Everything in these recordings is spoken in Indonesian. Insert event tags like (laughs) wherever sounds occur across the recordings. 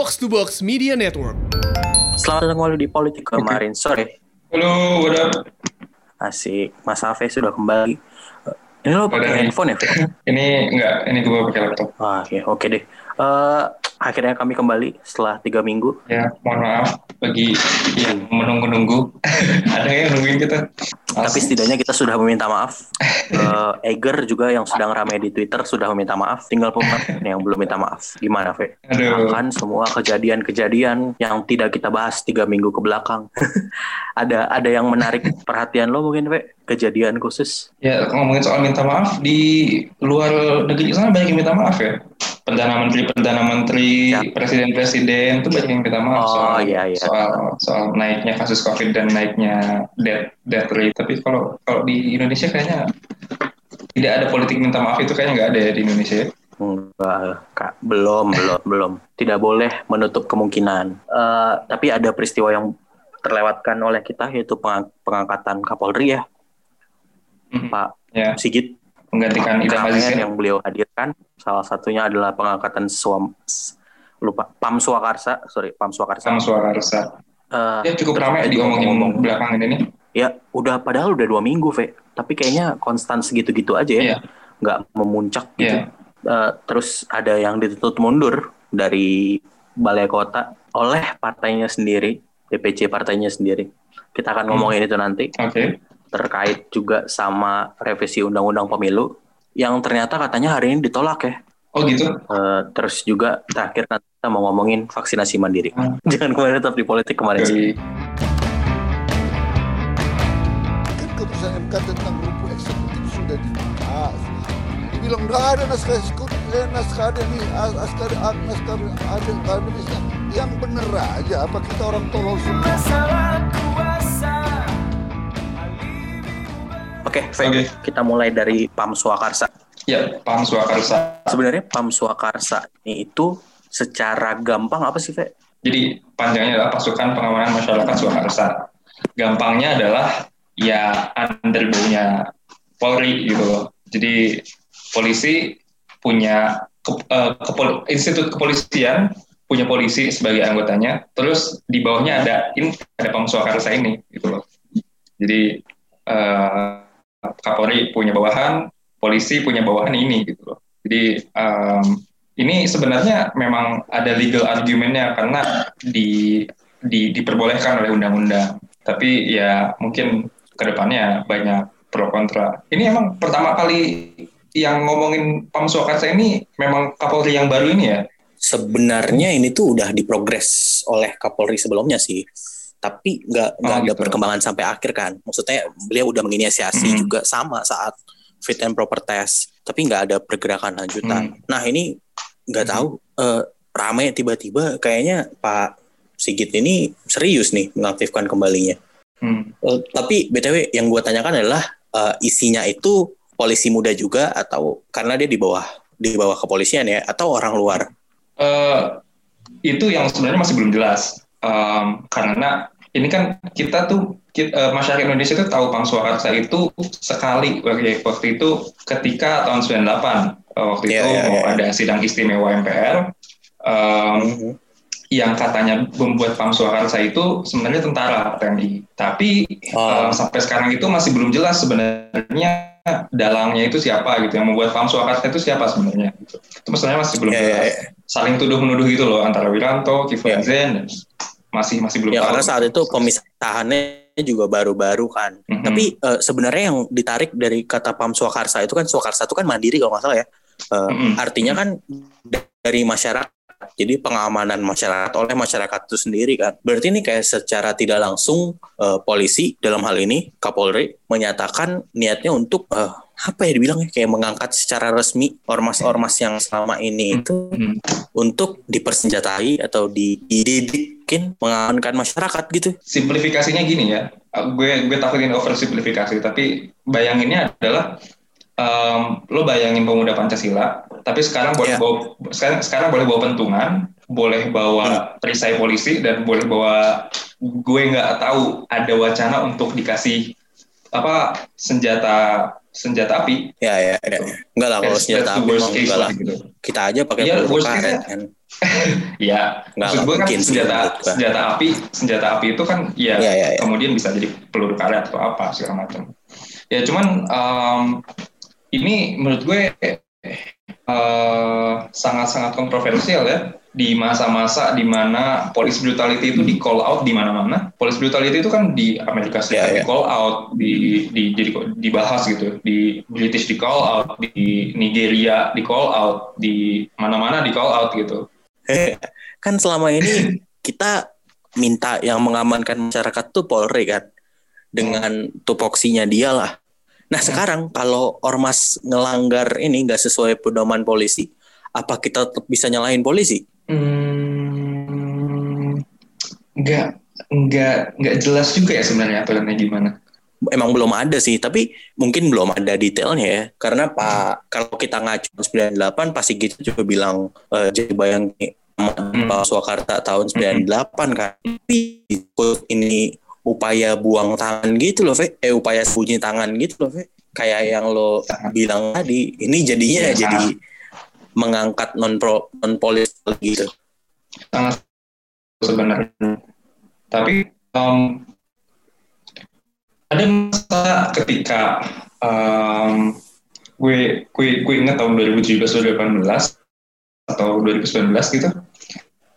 Box to Box Media Network. Selamat datang kembali di politik kemarin sore. Halo, udah. Asik, Mas Afe sudah kembali. Eh, Ini lo pakai handphone ya? Fe? Ini enggak, ini gue pakai laptop. Ah, ya, oke deh. Eh, akhirnya kami kembali setelah tiga minggu. Ya, mohon maaf bagi yang menunggu-nunggu. (laughs) Ada yang nungguin kita? Tapi setidaknya kita sudah meminta maaf. Eh, Eger juga yang sedang ramai di Twitter sudah meminta maaf. Tinggal Pumat (laughs) yang belum minta maaf. Gimana, Fe? Aduh. Akan semua kejadian-kejadian yang tidak kita bahas tiga minggu ke belakang. (laughs) ada ada yang menarik perhatian lo mungkin, Fe? Kejadian khusus? Ya, ngomongin soal minta maaf, di luar negeri sana banyak yang minta maaf ya. Perdana Menteri, Perdana Menteri, Ya. Presiden-Presiden itu banyak yang minta maaf Oh, soal, iya, iya. soal soal naiknya kasus COVID dan naiknya death, death rate. Tapi kalau kalau di Indonesia kayaknya tidak ada politik minta maaf itu kayaknya nggak ada ya di Indonesia. ya. Enggak, Kak. Belum, belum, belum. Tidak boleh menutup kemungkinan. Eh, tapi ada peristiwa yang terlewatkan oleh kita yaitu pengang- pengangkatan Kapolri ya, Mhm. Pak Ya, Sigit menggantikan Idam Aziz ya. yang beliau hadirkan. Salah satunya adalah pengangkatan Suam lupa Pam Swakarsa, sorry Pam Swakarsa. sama suara resah. Eh, Ya cukup ramai diomongin ngomong-ngomong. belakangan ini. Ya, udah padahal udah dua minggu, Ve. Tapi kayaknya konstan segitu-gitu aja ya, Iya. nggak memuncak gitu. Iya. Eh, terus ada yang dituntut mundur dari balai kota oleh partainya sendiri, DPC partainya sendiri. Kita akan Hmm. ngomongin itu nanti Oke. Terkait juga sama revisi undang-undang pemilu yang ternyata katanya hari ini ditolak ya. Oh gitu. Eh, terus juga terakhir nanti kita mau ngomongin vaksinasi mandiri. Hmm. (laughs) Jangan kemarin tetap di politik kemarin sih. Dari kan keputusan MK tentang rumput eksekutif sudah dibahas. Dibilang nggak ada naskah eksekutif, eh, naskah ada nih, as- naskah ada, naskah ada akademisnya. Yang bener aja, apa kita orang tolol semua? Oke, Fe, Oke. kita mulai dari Pam Swakarsa. ya Pam Swakarsa. Sebenarnya Pam Swakarsa ini itu secara gampang apa sih, Fe? Jadi panjangnya adalah pasukan pengamanan masyarakat Swakarsa. Gampangnya adalah ya underbownya Polri gitu loh. Jadi polisi punya ke- eh, kepol- institut kepolisian punya polisi sebagai anggotanya. Terus di bawahnya ada ini ada Pam Swakarsa ini gitu loh. Jadi eh, Kapolri punya bawahan, polisi punya bawahan ini gitu loh. Jadi em, ini sebenarnya memang ada legal argumentnya karena di, di diperbolehkan oleh undang-undang. Tapi ya mungkin ke depannya banyak pro kontra. Ini emang pertama kali yang ngomongin Pam Swakarsa ini memang Kapolri yang baru ini ya. Sebenarnya ini tuh udah diprogres oleh Kapolri sebelumnya sih. Tapi nggak nggak Oh, ada gitu. perkembangan sampai akhir kan. Maksudnya beliau udah menginisiasi Mhm. juga sama saat fit and proper test. Tapi nggak ada pergerakan lanjutan. Hmm. Nah ini nggak Mhm. tahu eh, rame tiba-tiba kayaknya Pak Sigit ini serius nih mengaktifkan kembalinya. Hmm. Eh, tapi btw yang gue tanyakan adalah eh, isinya itu polisi muda juga atau karena dia di bawah di bawah kepolisian ya atau orang luar? Eh, itu yang sebenarnya masih belum jelas Em, karena ini kan kita tuh ki- eh, masyarakat Indonesia tuh tahu Pam Swakarsa itu sekali waktu, waktu itu ketika tahun 98 Eh, waktu Iya, itu iya, mau iya. ada sidang istimewa MPR em, Mhm. yang katanya membuat Pam Swakarsa itu sebenarnya tentara TNI tapi Oh. em, sampai sekarang itu masih belum jelas sebenarnya dalangnya itu siapa gitu yang membuat Pam Swakarsa itu siapa sebenarnya gitu. itu sebenarnya masih belum Iya, iya, jelas iya. saling tuduh menuduh gitu loh antara Wiranto, Kiflan Iya. Zen, masih masih belum Ya tahu. karena saat itu pemisahannya juga baru-baru kan. Mhm. Tapi eh, sebenarnya yang ditarik dari kata Pam Swakarsa itu kan Swakarsa itu kan mandiri kalau nggak salah ya. Eh, Mhm. Artinya kan dari masyarakat. Jadi pengamanan masyarakat oleh masyarakat itu sendiri kan. Berarti ini kayak secara tidak langsung eh, polisi dalam hal ini Kapolri menyatakan niatnya untuk eh, apa ya dibilang ya kayak mengangkat secara resmi ormas-ormas yang selama ini itu Mhm. untuk dipersenjatai atau di- dididikin mengamankan masyarakat gitu. simplifikasinya gini ya, uh, gue gue takutin oversimplifikasi, tapi bayanginnya adalah em, lo bayangin pemuda Pancasila, tapi sekarang boleh Iya. bawa sekarang sekarang boleh bawa pentungan, boleh bawa perisai polisi dan boleh bawa gue nggak tahu ada wacana untuk dikasih apa senjata senjata api. Ya ya, ya. enggak lah kalau senjata api worst case lah. gitu. Kita aja pakai (laughs) Iya, peluru karet case-nya. kan. Ya, Nggak maksud gue kan senjata gua. senjata api, senjata api itu kan ya, Iya, iya, iya. kemudian bisa jadi peluru karet atau apa segala macam. Ya cuman em, ini menurut gue eh, sangat-sangat kontroversial ya di masa-masa di mana police brutality itu di call out di mana-mana. Police brutality itu kan di Amerika Serikat Iya, iya. di call out, di di jadi dibahas gitu, di British di call out, di Nigeria di call out, di mana-mana di call out gitu. kan selama ini (laughs) kita minta yang mengamankan masyarakat tuh Polri kan dengan tupoksinya dia lah. Nah sekarang kalau ormas ngelanggar ini nggak sesuai pedoman polisi, apa kita tetap bisa nyalahin polisi? Hmm, nggak nggak nggak jelas juga ya sebenarnya aturannya gimana. Emang belum ada sih, tapi mungkin belum ada detailnya ya. Karena Pak kalau kita ngacu 98 pasti gitu juga bilang eh, jadi bayang Pak Swakarta tahun 98 kan. Tapi ini upaya buang tangan gitu loh, Fe. Eh upaya sembunyi tangan gitu loh, Fe. Kayak yang lo bilang tadi, ini jadinya Iya, jadi mengangkat non pro non polis gitu. sangat sebenarnya. Tapi em, ada masa ketika em, gue gue gue ingat tahun 2017 2018 atau 2019 gitu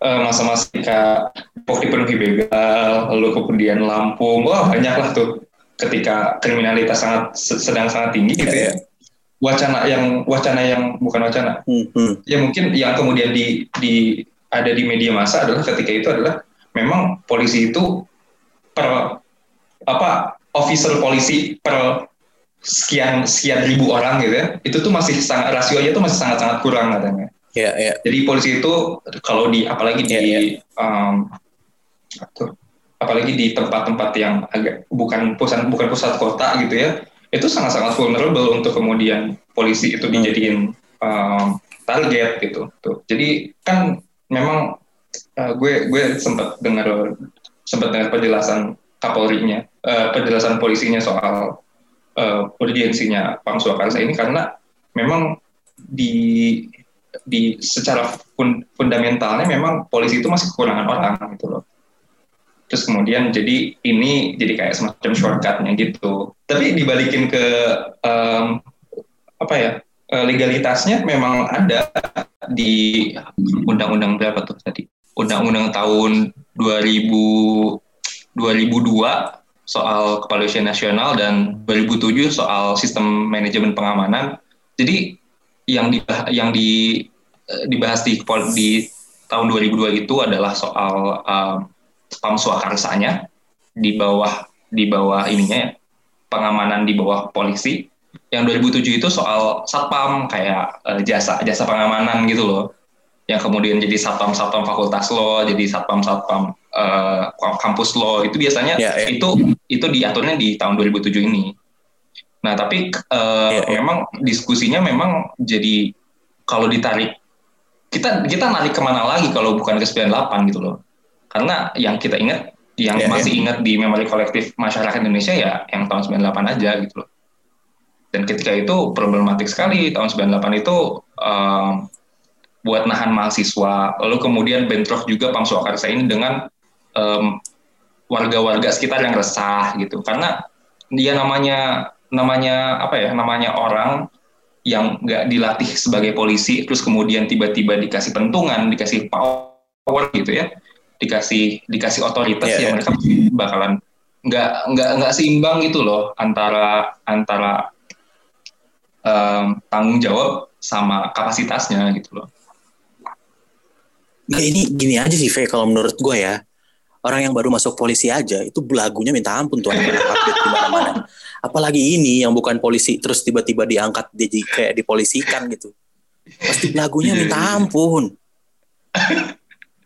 eh, masa-masa ketika Depok dipenuhi begal lalu kemudian Lampung. Wah banyak lah tuh ketika kriminalitas sangat sedang sangat tinggi gitu ya. Wacana yang wacana yang bukan wacana. Hmm, hmm. ya mungkin yang kemudian di, di ada di media massa adalah ketika itu adalah memang polisi itu per apa officer polisi per sekian sekian ribu orang gitu ya. Itu tuh masih sangat rasionya tuh masih sangat sangat kurang katanya. Ya, ya. jadi polisi itu kalau di apalagi di Iya, um, apa- apalagi di tempat-tempat yang agak bukan pusat bukan pusat kota gitu ya itu sangat-sangat vulnerable untuk kemudian polisi itu dijadiin um, target gitu. Tuh. Jadi kan memang uh, gue gue sempat dengar sempat dengar penjelasan Kapolri-nya uh, penjelasan polisinya soal uh, urgensinya Pam Swakarsa ini karena memang di di secara fun- fundamentalnya memang polisi itu masih kekurangan orang gitu loh. Terus kemudian jadi ini jadi kayak semacam shortcutnya gitu. Tapi dibalikin ke em, apa ya eh, legalitasnya memang ada di undang-undang berapa tuh tadi? Undang-undang tahun 2000 2002 soal kepolisian nasional dan 2007 soal sistem manajemen pengamanan. Jadi yang di yang di eh, dibahas di di tahun 2002 itu adalah soal um, pam swakarsanya di bawah di bawah ininya ya pengamanan di bawah polisi. Yang 2007 itu soal satpam kayak eh, jasa jasa pengamanan gitu loh. Yang kemudian jadi satpam satpam fakultas lo, jadi satpam satpam eh, kampus lo itu biasanya Ya, ya. itu itu diaturnya di tahun 2007 ini. Nah, tapi eh, Ya, ya. memang diskusinya memang jadi kalau ditarik kita kita narik ke mana lagi kalau bukan ke 98 gitu loh. Karena yang kita ingat yang Ya, ya. masih ingat di memori kolektif masyarakat Indonesia ya yang tahun 98 aja gitu loh. Dan ketika itu problematik sekali tahun 98 itu eh, buat nahan mahasiswa. Lalu kemudian bentrok juga Pam Swakarsa ini dengan em, warga-warga sekitar yang resah gitu. Karena dia namanya namanya apa ya? Namanya orang yang nggak dilatih sebagai polisi, terus kemudian tiba-tiba dikasih pentungan, dikasih power gitu ya, dikasih dikasih otoritas Iya, yang iya. mereka bakalan nggak nggak nggak seimbang gitu loh antara antara em, tanggung jawab sama kapasitasnya gitu loh. Nah ini gini aja sih, Fe, kalau menurut gue ya. Orang yang baru masuk polisi aja, itu belagunya minta ampun tuh anak-anak (laughs) update di mana-mana. Apalagi ini yang bukan polisi, terus tiba-tiba diangkat jadi kayak dipolisikan gitu. Pasti belagunya Iya, minta iya. ampun. (laughs)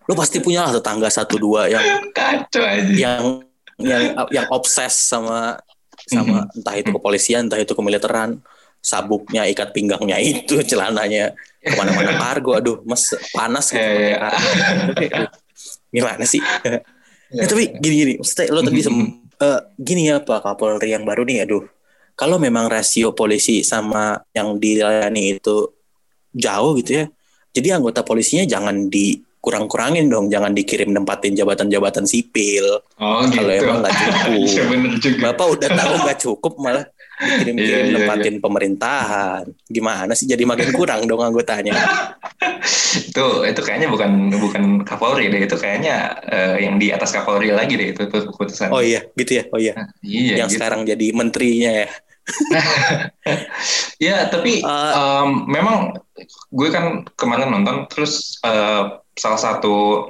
Lo pasti punya lah tetangga satu dua yang Kacau aja. yang yang yang obses sama sama Mhm. entah itu kepolisian, entah itu kemiliteran, sabuknya, ikat pinggangnya itu, (laughs) celananya ke mana-mana kargo. Aduh, mas panas gitu. Iya, iya. pakai (laughs) kargo. Gimana sih? Ya, tapi gini-gini, maksudnya lo tadi sem- eh, gini ya Pak Kapolri yang baru nih, aduh, kalau memang rasio polisi sama yang dilayani itu jauh gitu ya jadi anggota polisinya jangan dikurang-kurangin dong jangan dikirim nempatin jabatan-jabatan sipil Oh gitu. kalau emang nggak (laughs) cukup Iya juga. bapak udah tahu nggak (laughs) cukup malah dikirim-kirim Iya, iya, nempatin pemerintahan gimana sih jadi makin kurang dong anggotanya itu itu kayaknya bukan bukan Kapolri deh itu kayaknya eh, yang di atas Kapolri lagi deh itu keputusan. oh iya gitu ya oh iya Iya. yang gitu. sekarang jadi menterinya ya (laughs) Ya tapi Eh, em, memang gue kan kemarin nonton terus eh, salah satu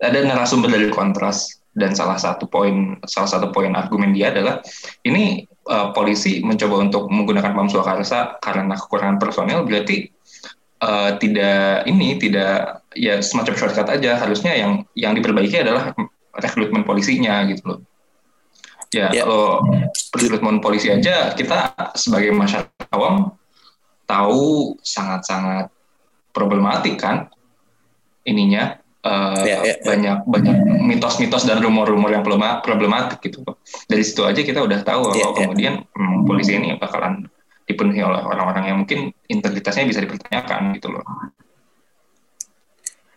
ada narasumber dari Kontras dan salah satu poin salah satu poin argumen dia adalah ini eh, polisi mencoba untuk menggunakan pam swakarsa karena kekurangan personel berarti eh, tidak ini tidak ya semacam shortcut aja harusnya yang yang diperbaiki adalah rekrutmen polisinya gitu loh. Ya, Ya. kalau rekrutmen polisi aja kita sebagai masyarakat awam tahu sangat-sangat problematik kan ininya eh, Ya, ya, ya. banyak banyak mitos-mitos dan rumor-rumor yang problema- problematik gitu dari situ aja kita udah tahu Ya, kalau ya. kemudian hmm, polisi ini bakalan dipenuhi oleh orang-orang yang mungkin integritasnya bisa dipertanyakan gitu loh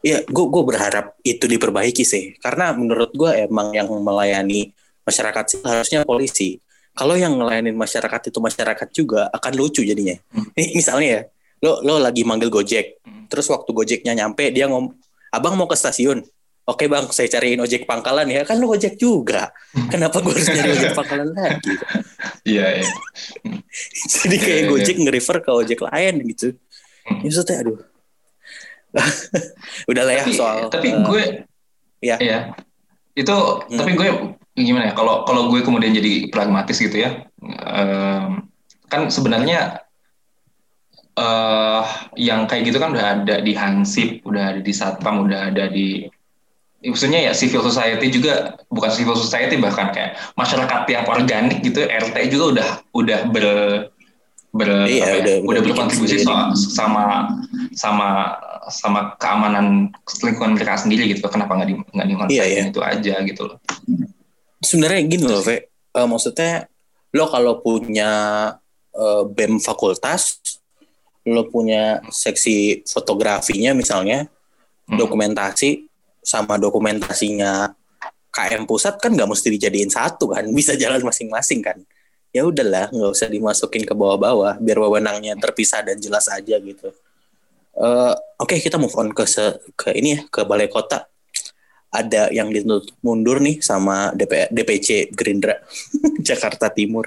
Iya, gue gue berharap itu diperbaiki sih, karena menurut gue emang yang melayani masyarakat sih harusnya polisi. Kalau yang ngelayanin masyarakat itu masyarakat juga akan lucu jadinya. Hmm. Nih misalnya ya, lo lo lagi manggil Gojek, Hmm. terus waktu Gojeknya nyampe dia ngom, abang mau ke stasiun. Oke bang, saya cariin ojek pangkalan ya. Kan lo ojek juga. Hmm. Kenapa gue harus nyari ojek (laughs) pangkalan lagi? iya iya Jadi kayak Iya, iya. Gojek nge-refer ke ojek lain gitu. Hmm. Ya, Maksudnya aduh. (laughs) Udah lah ya tapi soal. tapi eh, gue ya. Iya. Itu Hmm. tapi gue gimana ya kalau kalau gue kemudian jadi pragmatis gitu ya. em, kan sebenarnya eh yang kayak gitu kan udah ada di Hansip, udah ada di Satpam, udah ada di maksudnya ya civil society juga bukan civil society bahkan kayak masyarakat yang organik gitu RT juga udah udah ber ber Iya, ya, udah- udah, berkontribusi soal- sama sama sama keamanan lingkungan mereka sendiri gitu kenapa nggak di nggak di Iya, iya. itu aja gitu loh sebenarnya gini loh, Ve. Eh, maksudnya lo kalau punya eh, BEM fakultas, lo punya seksi fotografinya misalnya, Hmm. dokumentasi sama dokumentasinya KM pusat kan nggak mesti dijadiin satu kan, (laughs) bisa jalan masing-masing kan. Ya udahlah, nggak usah dimasukin ke bawah-bawah, biar wewenangnya terpisah dan jelas aja gitu. Eh, Oke, kita move on ke se- ke ini ya, ke balai kota. Ada yang dituntut mundur nih sama DP, DPC Gerindra (laughs) Jakarta Timur.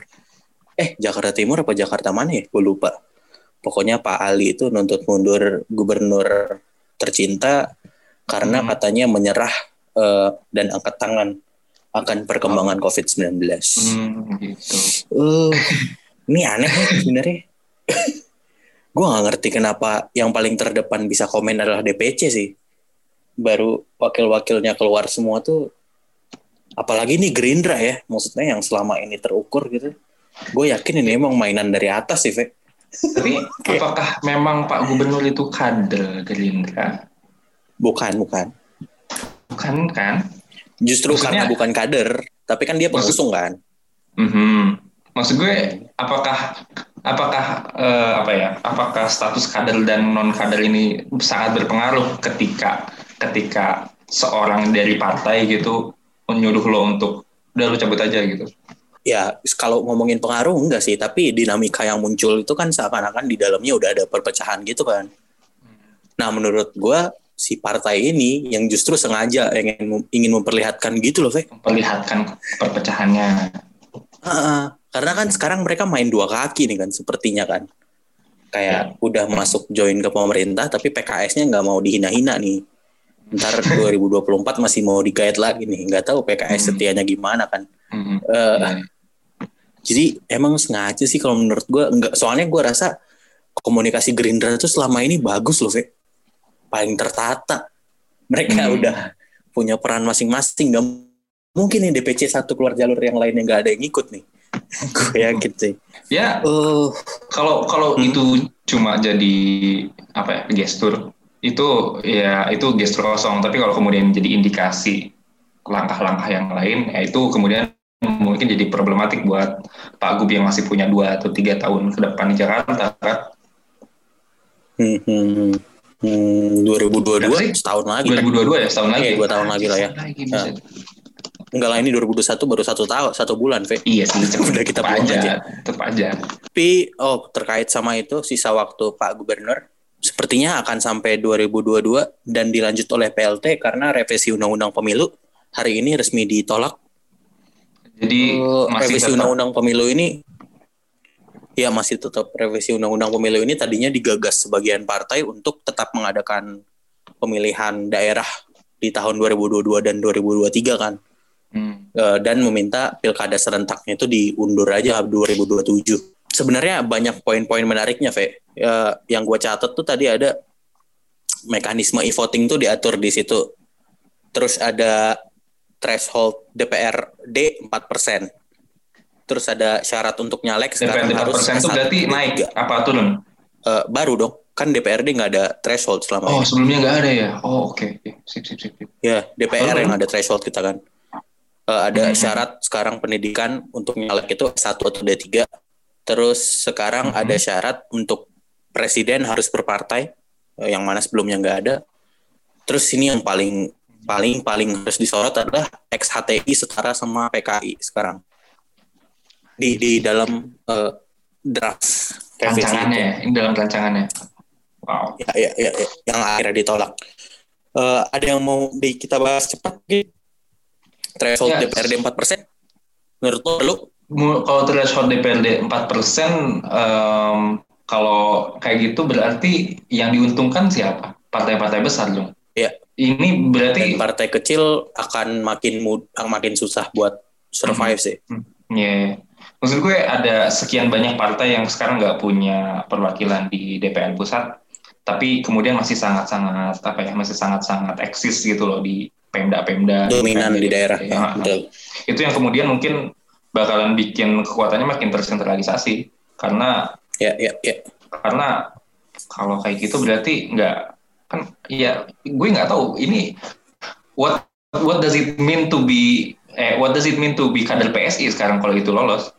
Eh, Jakarta Timur apa Jakarta mana ya? Gue lupa. Pokoknya Pak Ali itu nuntut mundur gubernur tercinta karena Hmm. katanya menyerah eh, dan angkat tangan akan perkembangan COVID-19. hmm, gitu Eh, ini aneh ya sebenarnya. (laughs) gue gak ngerti kenapa yang paling terdepan bisa komen adalah DPC sih. Baru wakil-wakilnya keluar semua tuh. Apalagi nih Gerindra ya, maksudnya yang selama ini terukur gitu. Gue yakin ini emang mainan dari atas sih, Ve. tapi (laughs) apakah memang Pak Gubernur itu kader Gerindra Bukan, bukan. bukan kan Justru Maksudnya- karena bukan kader, tapi kan dia Maksud- pengusung kan. Mhm. maksud gue apakah apakah eh, apa ya apakah status kader dan non kader ini sangat berpengaruh ketika ketika seorang dari partai gitu menyuruh lo untuk udah lo cabut aja gitu Ya, kalau ngomongin pengaruh enggak sih, tapi dinamika yang muncul itu kan seakan-akan di dalamnya udah ada perpecahan gitu kan. Nah, menurut gua si partai ini yang justru sengaja ingin ingin memperlihatkan gitu loh, Ve. memperlihatkan perpecahannya Ha-ha. Karena kan sekarang mereka main dua kaki nih kan, sepertinya kan. Kayak udah masuk join ke pemerintah, tapi PKS-nya nggak mau dihina-hina nih. Ntar 2024 masih mau digait lagi nih. Nggak tahu PKS Hmm. setianya gimana kan. Mhm. Eh, Iya. Jadi emang sengaja sih kalau menurut gue enggak soalnya gue rasa komunikasi Gerindra itu selama ini bagus loh, Ve. Paling tertata. Mereka Hmm. udah punya peran masing-masing. Gak mungkin nih DPC satu keluar jalur yang lainnya nggak ada yang ikut nih. (laughs) gue yakin sih. ya Oh, kalau kalau Hmm. itu cuma jadi apa ya gestur itu ya itu gestur kosong tapi kalau kemudian jadi indikasi langkah-langkah yang lain ya itu kemudian mungkin jadi problematik buat Pak Gub yang masih punya dua atau tiga tahun ke depan di Jakarta kan. Hmm, hmm, hmm, 2022 Berapa sih? setahun lagi. 2022 ya setahun lagi. Iya, dua tahun lagi lah ya. Lagi, buset. Enggak lah ini 2021 baru satu tahun satu bulan, Ve. Iya sih, (laughs) Udah kita buang aja, aja. tetep aja. Tapi oh terkait sama itu sisa waktu Pak Gubernur sepertinya akan sampai 2022 dan dilanjut oleh PLT karena revisi Undang-Undang Pemilu hari ini resmi ditolak. Jadi Eh, masih revisi Undang-Undang Pemilu ini ya masih tetap revisi Undang-Undang Pemilu ini tadinya digagas sebagian partai untuk tetap mengadakan pemilihan daerah di tahun 2022 dan 2023 kan. Hmm. Eh, dan meminta pilkada serentaknya itu diundur aja 2027. Sebenarnya banyak poin-poin menariknya, Ve. Ya, yang gue catat tuh tadi ada mekanisme e-voting tuh diatur di situ. Terus ada threshold DPRD 4%. Terus ada syarat untuk nyalek sekarang DPRD harus 4% itu berarti S1, naik apa turun? Eh, baru dong. Kan DPRD nggak ada threshold selama Oh ini. sebelumnya nggak ada ya? Oh oke, Oke. sip sip sip. sip. Ya, DPR Oh. yang ada threshold kita kan. Eh, ada Mhm. syarat sekarang pendidikan untuk nyalek itu S1 atau D3. Terus sekarang Mhm. ada syarat untuk presiden harus berpartai, eh, yang mana sebelumnya nggak ada. Terus ini yang paling paling paling harus disorot adalah XHTI setara sama PKI sekarang. Di di dalam eh, draft Rancangannya ya, ini dalam rancangannya. Wow. Ya, ya, ya, ya, yang akhirnya ditolak. Eh, ada yang mau di kita bahas cepat? Ki? Threshold Ya. DPRD 4%? Menurut lo, Kalau threshold DPRD 4%, em, kalau kayak gitu berarti yang diuntungkan siapa? Partai-partai besar dong. Iya. Ini berarti dan partai kecil akan makin mud, akan makin susah buat survive sih. Ya, maksud gue ada sekian banyak partai yang sekarang nggak punya perwakilan di DPR pusat, tapi kemudian masih sangat-sangat apa ya, masih sangat-sangat eksis gitu loh di pemda-pemda Dominan di daerah. Ya, Betul. itu yang kemudian mungkin bakalan bikin kekuatannya makin tersentralisasi karena Ya, ya, ya. karena kalau kayak gitu berarti nggak kan ya gue nggak tahu ini what what does it mean to be eh what does it mean to be kader PSI sekarang kalau itu lolos